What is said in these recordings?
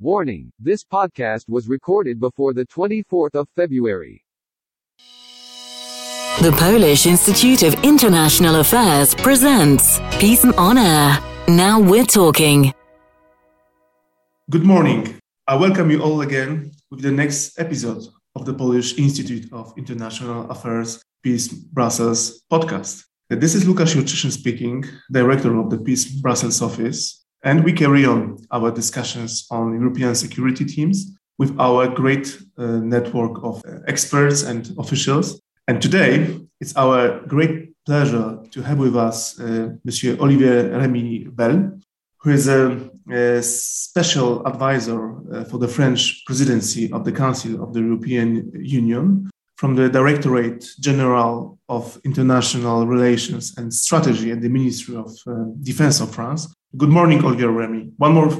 Warning this podcast was recorded before the 24th of February. The Polish Institute of International Affairs presents Peace on Air. Now we're talking. Good morning. I welcome you all again with the next episode of the Polish Institute of International Affairs PISM Brussels podcast. This is Lukasz Jurczyszyn speaking, director of the PISM Brussels office, and we carry on our discussions on European security teams with our great uh, network of uh, experts and officials. And today, it's our great pleasure to have with us uh, Monsieur Olivier Remy Bel, who is a, a special advisor uh, for the French presidency of the Council of the European Union from the Directorate General of International Relations and Strategy at the Ministry of uh, Defense of France. Good morning, Olivier Remy. One more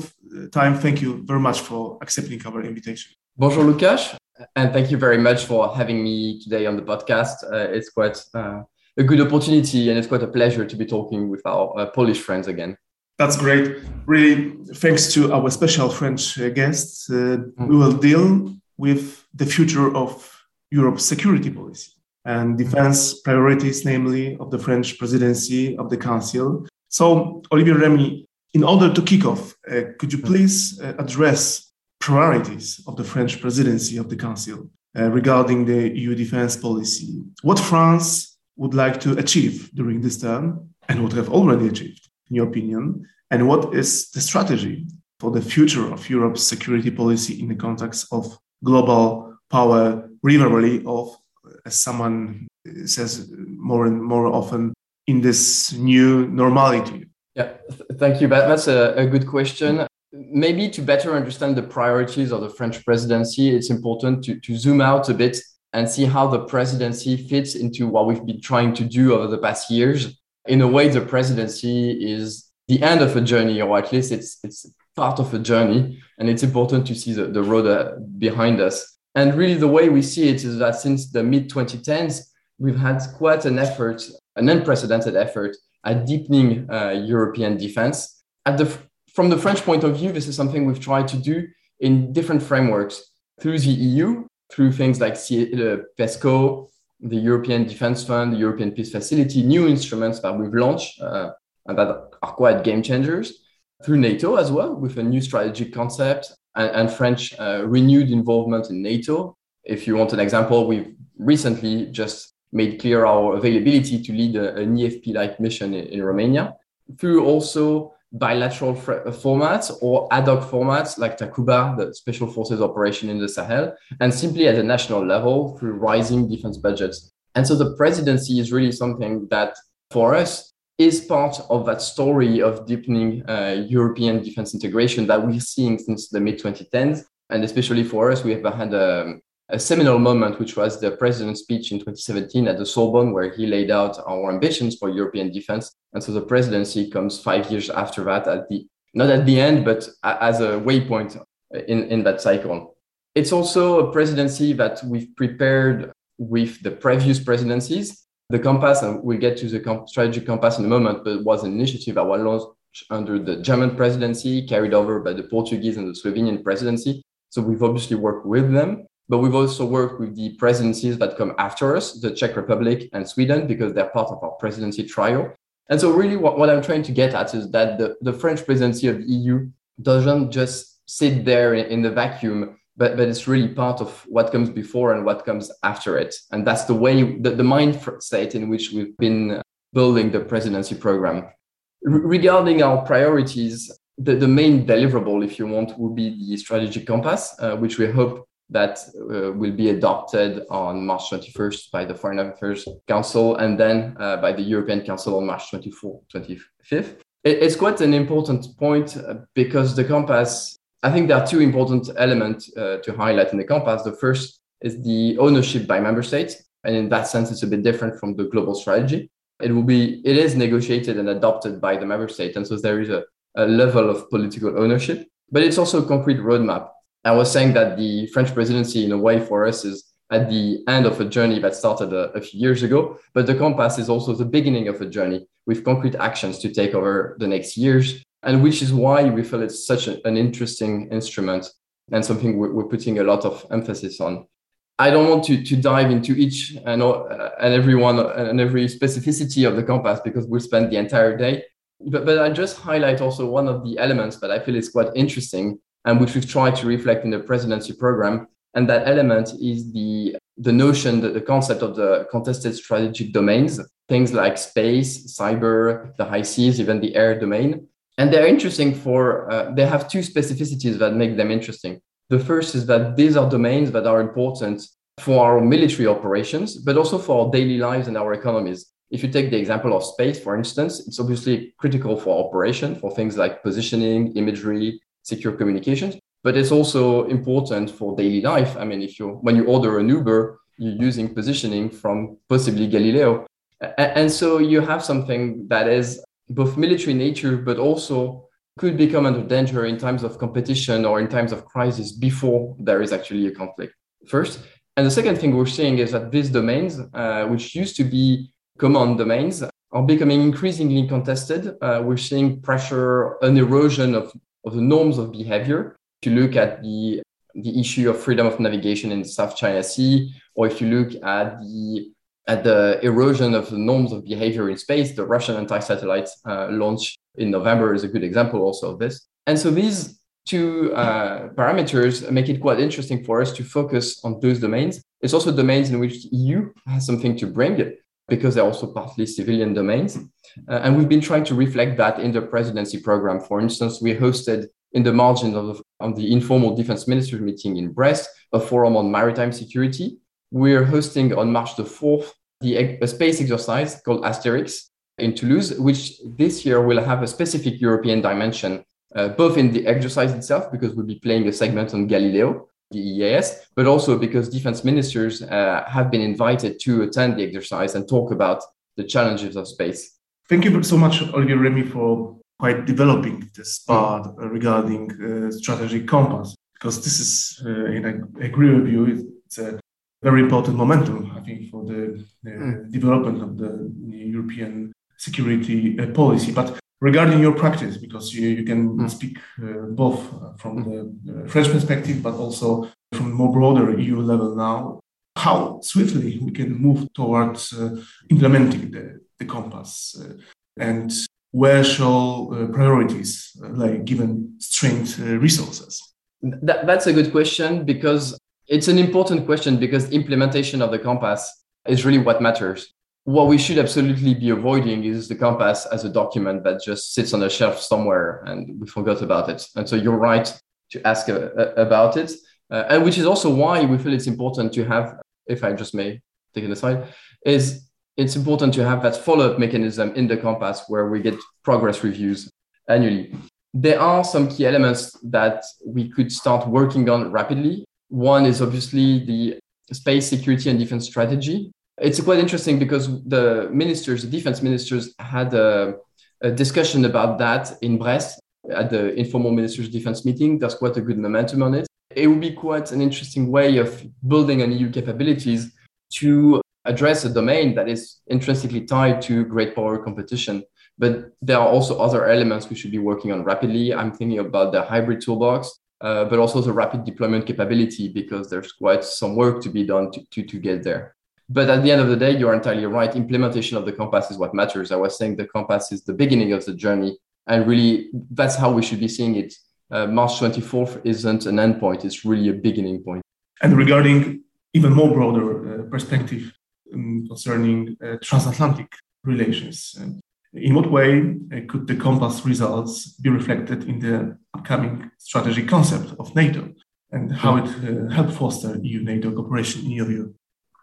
time, thank you very much for accepting our invitation. Bonjour, Lukasz, and thank you very much for having me today on the podcast. Uh, it's quite uh, a good opportunity and it's quite a pleasure to be talking with our uh, Polish friends again. That's great. Really, thanks to our special French uh, guests, mm. we will deal with the future of Europe's security policy and defense priorities, namely of the French presidency of the Council. So, Olivier Remy, in order to kick off, uh, could you please uh, address priorities of the French presidency of the Council uh, regarding the EU defense policy? What France would like to achieve during this term and what have already achieved, in your opinion? And what is the strategy for the future of Europe's security policy in the context of global power rivalry of, as someone says more and more often, in this new normality? Yeah, thank you. That's a, a good question. Maybe to better understand the priorities of the French presidency, it's important to, to zoom out a bit and see how the presidency fits into what we've been trying to do over the past years. In a way, the presidency is the end of a journey, or at least it's it's part of a journey, and it's important to see the, the road uh, behind us. And really, the way we see it is that since the mid 2010s, we've had quite an effort an unprecedented effort at deepening uh, European defense. At the, from the French point of view, this is something we've tried to do in different frameworks through the EU, through things like the PESCO, the European Defense Fund, the European Peace Facility, new instruments that we've launched uh, and that are quite game changers, through NATO as well, with a new strategic concept and, and French uh, renewed involvement in NATO. If you want an example, we've recently just made clear our availability to lead a, an EFP-like mission in, in, Romania through also bilateral uh, formats or ad hoc formats like Takuba, the Special Forces operation in the Sahel, and simply at a national level through rising defense budgets. And so the presidency is really something that for us is part of that story of deepening uh, European defense integration that we're seeing since the mid 2010s. And especially for us, we have had a, a seminal moment, which was the president's speech in 2017 at the Sorbonne, where he laid out our ambitions for European defense. And so the presidency comes five years after that, at the not at the end, but as a waypoint in, in that cycle. It's also a presidency that we've prepared with the previous presidencies. The compass, and we'll get to the strategic compass in a moment, but was an initiative that was launched under the German presidency, carried over by the Portuguese and the Slovenian presidency. So we've obviously worked with them. But we've also worked with the presidencies that come after us, the Czech Republic and Sweden, because they're part of our presidency trio. And so, really, what, what I'm trying to get at is that the, the French presidency of the EU doesn't just sit there in, in the vacuum, but, but it's really part of what comes before and what comes after it. And that's the way, the, the mindset in which we've been building the presidency program. regarding our priorities, the, the main deliverable, if you want, will be the strategic compass, uh, which we hope that uh, will be adopted on March 21st by the Foreign Affairs Council and then uh, by the European Council on March 24th, 25th. It's quite an important point uh, because the compass, I think there are two important elements uh, to highlight in the compass. The first is the ownership by member states. And in that sense, it's a bit different from the global strategy. It will be, it is negotiated and adopted by the member state. And so there is a, a level of political ownership, but it's also a concrete roadmap I was saying that the French presidency, in a way, for us is at the end of a journey that started a, a, few years ago. But the compass is also the beginning of a journey with concrete actions to take over the next years and which is why we feel it's such a, an interesting instrument and something we're, we're, putting a lot of emphasis on. I don't want to, to dive into each and, and every one and every specificity of the compass because we'll spend the entire day. But, but I just highlight also one of the elements that I feel is quite interesting and which we've tried to reflect in the presidency program. And that element is the, the notion, that the concept of the contested strategic domains, things like space, cyber, the high seas, even the air domain. And they're interesting for, uh, they have two specificities that make them interesting. The first is that these are domains that are important for our military operations, but also for our daily lives and our economies. If you take the example of space, for instance, it's obviously critical for operation, for things like positioning, imagery, secure communications, but it's also important for daily life. I mean, if you when you order an Uber, you're using positioning from possibly Galileo. And so you have something that is both military nature, but also could become under danger in times of competition or in times of crisis before there is actually a conflict. First. And the second thing we're seeing is that these domains, uh, which used to be command domains, are becoming increasingly contested. Uh, we're seeing pressure, an erosion of, of the norms of behavior. If you look at the, the issue of freedom of navigation in the South China Sea, or if you look at the at the erosion of the norms of behavior in space, the Russian anti-satellite uh, launch in November is a good example also of this. And so these two uh, parameters make it quite interesting for us to focus on those domains. It's also domains in which the EU has something to bring because they're also partly civilian domains. Uh, and we've been trying to reflect that in the presidency program. For instance, we hosted in the margin of, the informal defense ministers meeting in Brest, a forum on maritime security, we're hosting on March the 4th the a space exercise called AsterX in Toulouse, which this year will have a specific European dimension, uh, both in the exercise itself, because we'll be playing a segment on Galileo, the EAS, but also because defense ministers uh, have been invited to attend the exercise and talk about the challenges of space. Thank you so much, Olivier Remy, for quite developing this part regarding uh, strategic compass, because this is, uh, and I agree with you, it's a very important momentum, I think, for the uh, mm. development of the European security uh, policy. But regarding your practice, because you, you can mm. speak uh, both from mm. the French perspective, but also from more broader EU level now, how swiftly we can move towards uh, implementing the, the compass uh, and where shall uh, priorities lay given strained resources? That, that's a good question because it's an important question because implementation of the compass is really what matters. What we should absolutely be avoiding is the compass as a document that just sits on a shelf somewhere and we forgot about it. And so you're right to ask uh, uh, about it. Uh, and which is also why we feel it's important to have, if I just may take it aside, is it's important to have that follow-up mechanism in the compass where we get progress reviews annually. There are some key elements that we could start working on rapidly one is obviously the space security and defense strategy. It's quite interesting because the ministers, the defense ministers, had a, a discussion about that in Brest at the informal ministers' defense meeting. There's quite a good momentum on it. It would be quite an interesting way of building on EU capabilities to address a domain that is intrinsically tied to great power competition. But there are also other elements we should be working on rapidly. I'm thinking about the hybrid toolbox, uh, but also the rapid deployment capability because there's quite some work to be done to, to, to get there. But at the end of the day, you're entirely right. Implementation of the compass is what matters. I was saying the compass is the beginning of the journey. And really, that's how we should be seeing it. Uh, March 24th isn't an endpoint, it's really a beginning point. And regarding even more broader uh, perspective um, concerning uh, transatlantic relations, in what way uh, could the compass results be reflected in the upcoming strategic concept of NATO and how it uh, helped foster EU NATO cooperation in your view?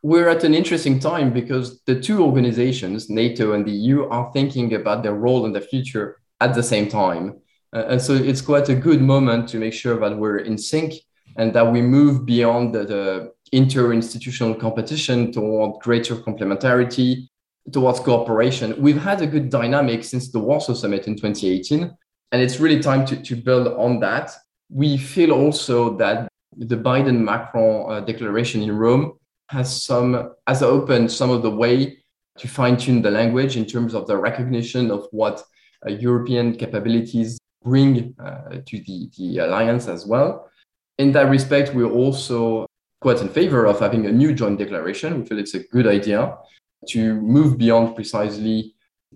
We're at an interesting time because the two organizations, NATO and the EU, are thinking about their role in the future at the same time. Uh, and so it's quite a good moment to make sure that we're in sync and that we move beyond the, the inter-institutional competition toward greater complementarity towards cooperation. We've had a good dynamic since the Warsaw Summit in 2018, and it's really time to, to build on that. We feel also that the Biden Macron uh, declaration in Rome has some has opened some of the way to fine tune the language in terms of the recognition of what uh, European capabilities bring uh, to the, the alliance as well. In that respect, we're also quite in favor of having a new joint declaration. We feel it's a good idea to move beyond precisely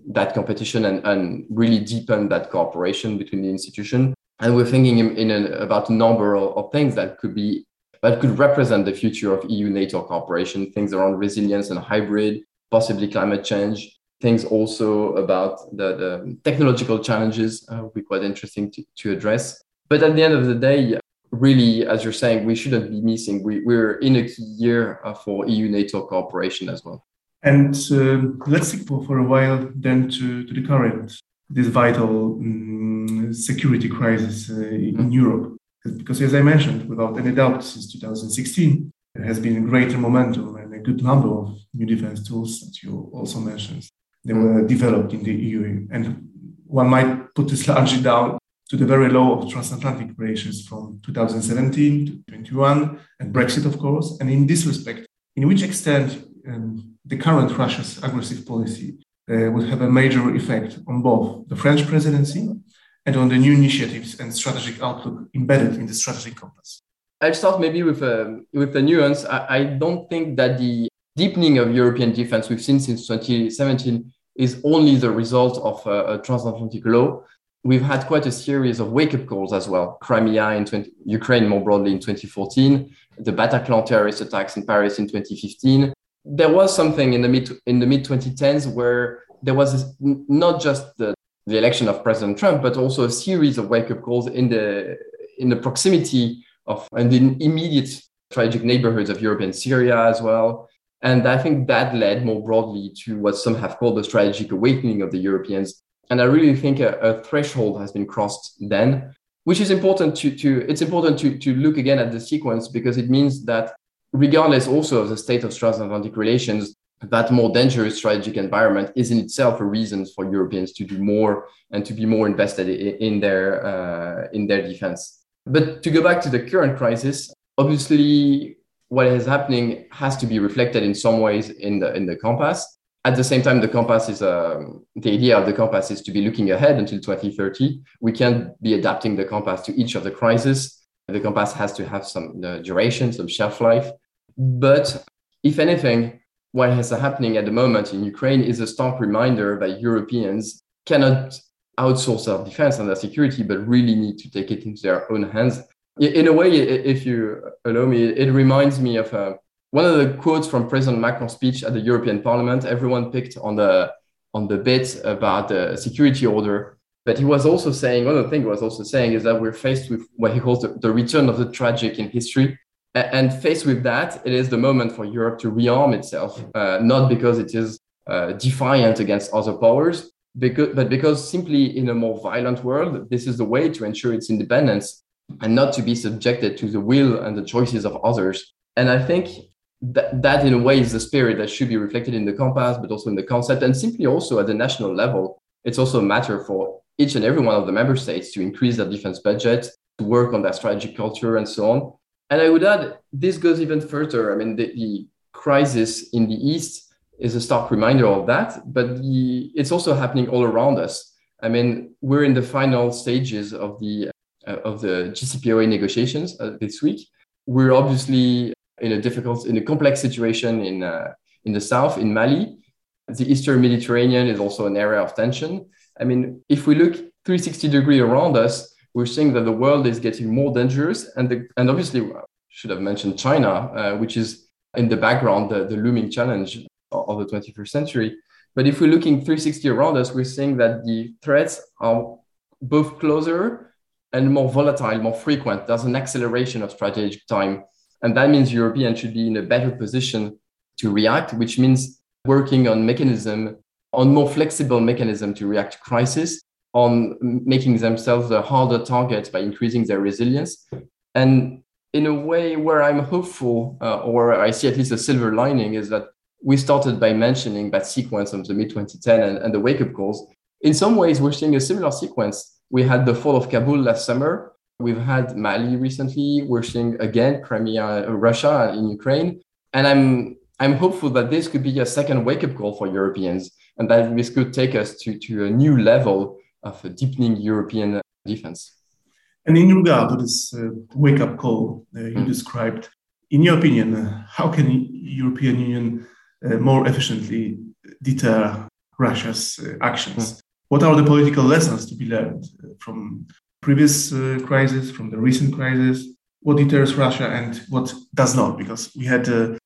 that competition and, and really deepen that cooperation between the institution. And we're thinking in, in about a number of, of things that could be that could represent the future of EU NATO cooperation, things around resilience and hybrid, possibly climate change, things also about the, the technological challenges uh, would be quite interesting to, to address. But at the end of the day, really, as you're saying, we shouldn't be missing. We, we're in a key year uh, for EU NATO cooperation as well. And uh, let's stick for, for a while then to, to the current, this vital um, security crisis uh, in mm-hmm. Europe. Because as I mentioned, without any doubt, since 2016, there has been a greater momentum and a good number of new defense tools that you also mentioned. They were developed in the EU. And one might put this largely down to the very low of transatlantic relations from 2017 to 21 and Brexit, of course. And in this respect, in which extent um, the current Russia's aggressive policy uh, will have a major effect on both the French presidency and on the new initiatives and strategic outlook embedded in the strategic compass. I'll start maybe with a, with the nuance. I, I don't think that the deepening of European defense we've seen since 2017 is only the result of a, a transatlantic law. We've had quite a series of wake-up calls as well. Crimea in 20, Ukraine more broadly in 2014, the Bataclan terrorist attacks in Paris in 2015, there was something in the mid in the mid 2010s where there was not just the, the election of President Trump, but also a series of wake up calls in the in the proximity of and in immediate tragic neighborhoods of Europe and Syria as well. And I think that led more broadly to what some have called the strategic awakening of the Europeans. And I really think a, a threshold has been crossed then, which is important to, to it's important to, to look again at the sequence because it means that regardless also of the state of transatlantic relations, that more dangerous strategic environment is in itself a reason for Europeans to do more and to be more invested in their uh, in their defense. But to go back to the current crisis, obviously what is happening has to be reflected in some ways in the in the compass. At the same time, the compass is um, the idea of the compass is to be looking ahead until 2030. We can't be adapting the compass to each of the crises. The compass has to have some uh, duration, some shelf life. But if anything, what is happening at the moment in Ukraine is a stark reminder that Europeans cannot outsource their defense and their security, but really need to take it into their own hands. In a way, if you allow me, it reminds me of uh, one of the quotes from President Macron's speech at the European Parliament. Everyone picked on the on the bit about the security order, but he was also saying one of the things he was also saying is that we're faced with what he calls the, the return of the tragic in history. And faced with that, it is the moment for Europe to rearm itself, uh, not because it is uh, defiant against other powers, because, but because simply in a more violent world, this is the way to ensure its independence and not to be subjected to the will and the choices of others. And I think that, that in a way is the spirit that should be reflected in the compass, but also in the concept, and simply also at the national level. It's also a matter for each and every one of the member states to increase their defense budget, to work on their strategic culture, and so on. And I would add, this goes even further. I mean, the, the crisis in the East is a stark reminder of that, but the, it's also happening all around us. I mean, we're in the final stages of the uh, of the JCPOA negotiations uh, this week. We're obviously in a difficult, in a complex situation in uh, in the south, in Mali. The Eastern Mediterranean is also an area of tension. I mean, if we look 360 degree around us, we're seeing that the world is getting more dangerous. And, the, and obviously, I should have mentioned China, uh, which is in the background, the, the looming challenge of the 21st century. But if we're looking 360 around us, we're seeing that the threats are both closer and more volatile, more frequent. There's an acceleration of strategic time. And that means Europeans should be in a better position to react, which means working on mechanism, on more flexible mechanism to react to crisis on making themselves a harder target by increasing their resilience. And in a way where I'm hopeful, uh, or I see at least a silver lining, is that we started by mentioning that sequence of the mid 2010 and, and the wake up calls. In some ways, we're seeing a similar sequence. We had the fall of Kabul last summer. We've had Mali recently. We're seeing again Crimea, Russia in Ukraine. And I'm I'm hopeful that this could be a second wake up call for Europeans and that this could take us to, to a new level of a deepening European defense. And in regard to this uh, wake up call uh, you mm. described, in your opinion, uh, how can European Union uh, more efficiently deter Russia's uh, actions? Mm. What are the political lessons to be learned uh, from previous crises, from the recent crisis? What deters Russia and what does not? Because we had the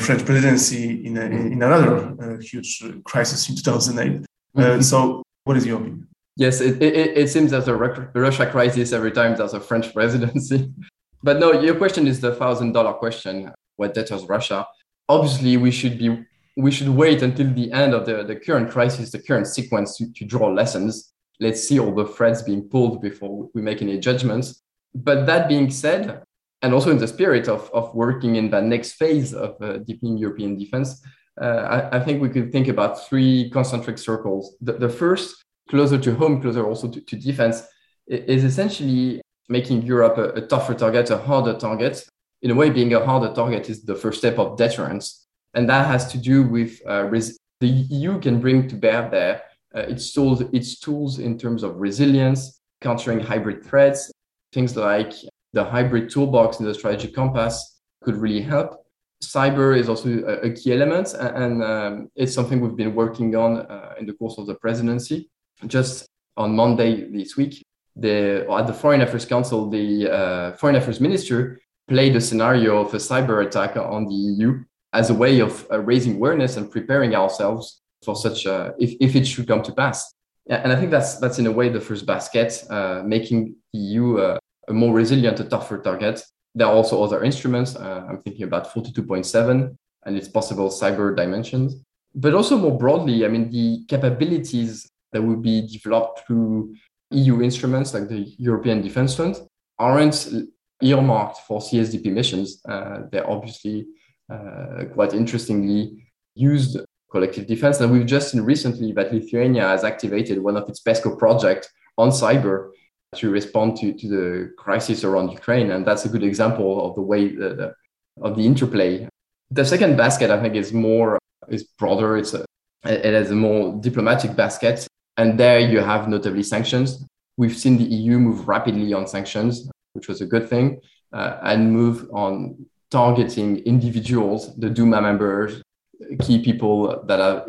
French presidency in, a, in another huge crisis in 2008. Mm-hmm. so, what is your opinion? Yes, it, it, it seems there's a Russia crisis every time there's a French presidency. but no, your question is the thousand dollar question. What deters Russia? Obviously, we should be we should wait until the end of the, the current crisis, the current sequence to, to draw lessons. Let's see all the threads being pulled before we make any judgments. But that being said, and also in the spirit of, of working in the next phase of uh, deepening European defense, uh, I, I, think we could think about three concentric circles. The, the first closer to home, closer also to, to defense, is essentially making Europe a, a, tougher target, a harder target. In a way, being a harder target is the first step of deterrence. And that has to do with uh, res- the EU can bring to bear there uh, its, tools, its tools in terms of resilience, countering hybrid threats, things like the hybrid toolbox in the strategic compass could really help. Cyber is also a, key element, and, um, it's something we've been working on uh, in the course of the presidency just on Monday this week, the, at the Foreign Affairs Council, the uh, Foreign Affairs Minister played a scenario of a cyber attack on the EU as a way of uh, raising awareness and preparing ourselves for such a, if, if it should come to pass. And I think that's that's in a way the first basket, uh, making the EU uh, a more resilient, a tougher target. There are also other instruments. Uh, I'm thinking about 42.7 and its possible cyber dimensions. But also more broadly, I mean, the capabilities that will be developed through EU instruments like the European Defence Fund aren't earmarked for CSDP missions. Uh, they're obviously uh, quite interestingly used collective defense. And we've just seen recently that Lithuania has activated one of its PESCO projects on cyber to respond to, to the crisis around Ukraine. And that's a good example of the way the, the, of the interplay. The second basket, I think, is more is broader. It's a, it has a more diplomatic basket and there you have notably sanctions. We've seen the EU move rapidly on sanctions, which was a good thing, uh, and move on targeting individuals, the Duma members, key people that are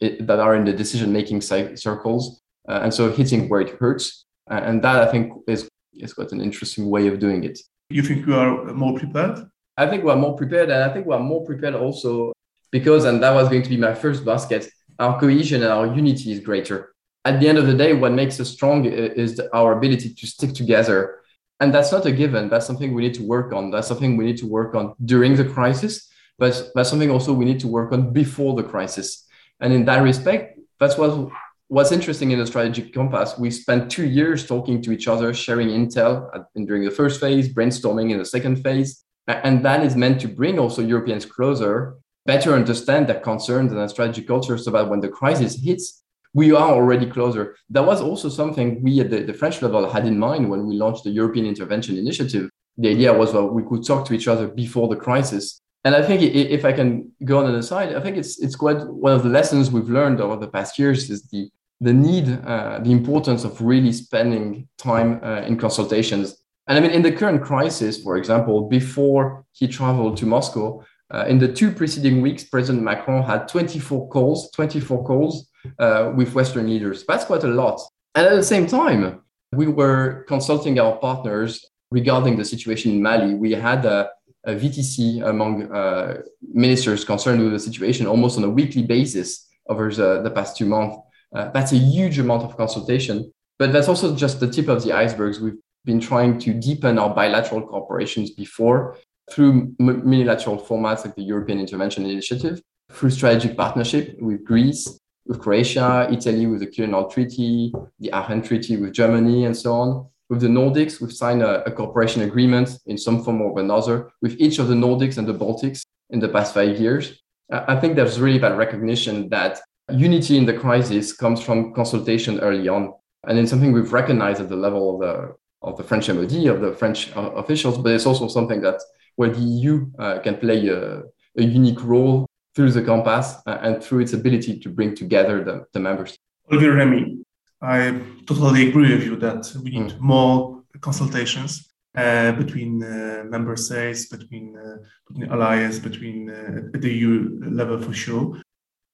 that are in the decision-making circles, uh, and so hitting where it hurts. Uh, and that I think is is quite an interesting way of doing it. You think you are more prepared? I think we're more prepared, and I think we're more prepared also because, and that was going to be my first basket. Our cohesion and our unity is greater at the end of the day, what makes us strong is our ability to stick together. And that's not a given. That's something we need to work on. That's something we need to work on during the crisis, but that's something also we need to work on before the crisis. And in that respect, that's what what's interesting in the strategic compass. We spent two years talking to each other, sharing intel during the first phase, brainstorming in the second phase. And that is meant to bring also Europeans closer, better understand their concerns and their strategic culture so that when the crisis hits, we are already closer. That was also something we at the, the, French level had in mind when we launched the European Intervention Initiative. The idea was that we could talk to each other before the crisis. And I think if I can go on an aside, I think it's it's quite one of the lessons we've learned over the past years is the the need, uh, the importance of really spending time uh, in consultations. And I mean, in the current crisis, for example, before he traveled to Moscow, uh, in the two preceding weeks, President Macron had 24 calls, 24 calls uh, with Western leaders. That's quite a lot. And at the same time, we were consulting our partners regarding the situation in Mali. We had a, a VTC among uh, ministers concerned with the situation almost on a weekly basis over the, the past two months. Uh, that's a huge amount of consultation. But that's also just the tip of the icebergs. We've been trying to deepen our bilateral cooperations before through multilateral formats like the European Intervention Initiative, through strategic partnership with Greece, with Croatia, Italy with the Quirinal Treaty, the Aachen Treaty with Germany, and so on. With the Nordics, we've signed a, a, cooperation agreement in some form or another with each of the Nordics and the Baltics in the past five years. I think there's really that recognition that unity in the crisis comes from consultation early on. And it's something we've recognized at the level of the, of the French MOD, of the French uh, officials, but it's also something that where the EU uh, can play a, a unique role through the compass uh, and through its ability to bring together the, the members. Olivier Remy, I totally agree with you that we need mm. more consultations uh, between uh, member states, between, uh, between allies, between uh, the EU level for sure,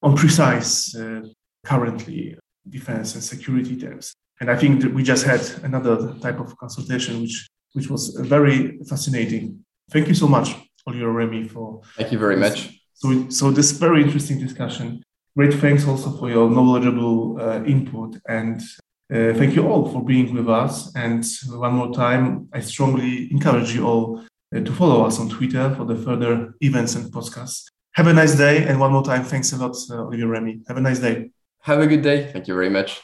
on precise uh, currently defense and security terms. And I think that we just had another type of consultation, which which was very fascinating. Thank you so much, Oliver Remy, for. Thank you very much. So, so this very interesting discussion. Great thanks also for your knowledgeable uh, input and uh, thank you all for being with us. And one more time, I strongly encourage you all uh, to follow us on Twitter for the further events and podcasts. Have a nice day. And one more time, thanks a lot, uh, Olivier Remy. Have a nice day. Have a good day. Thank you very much.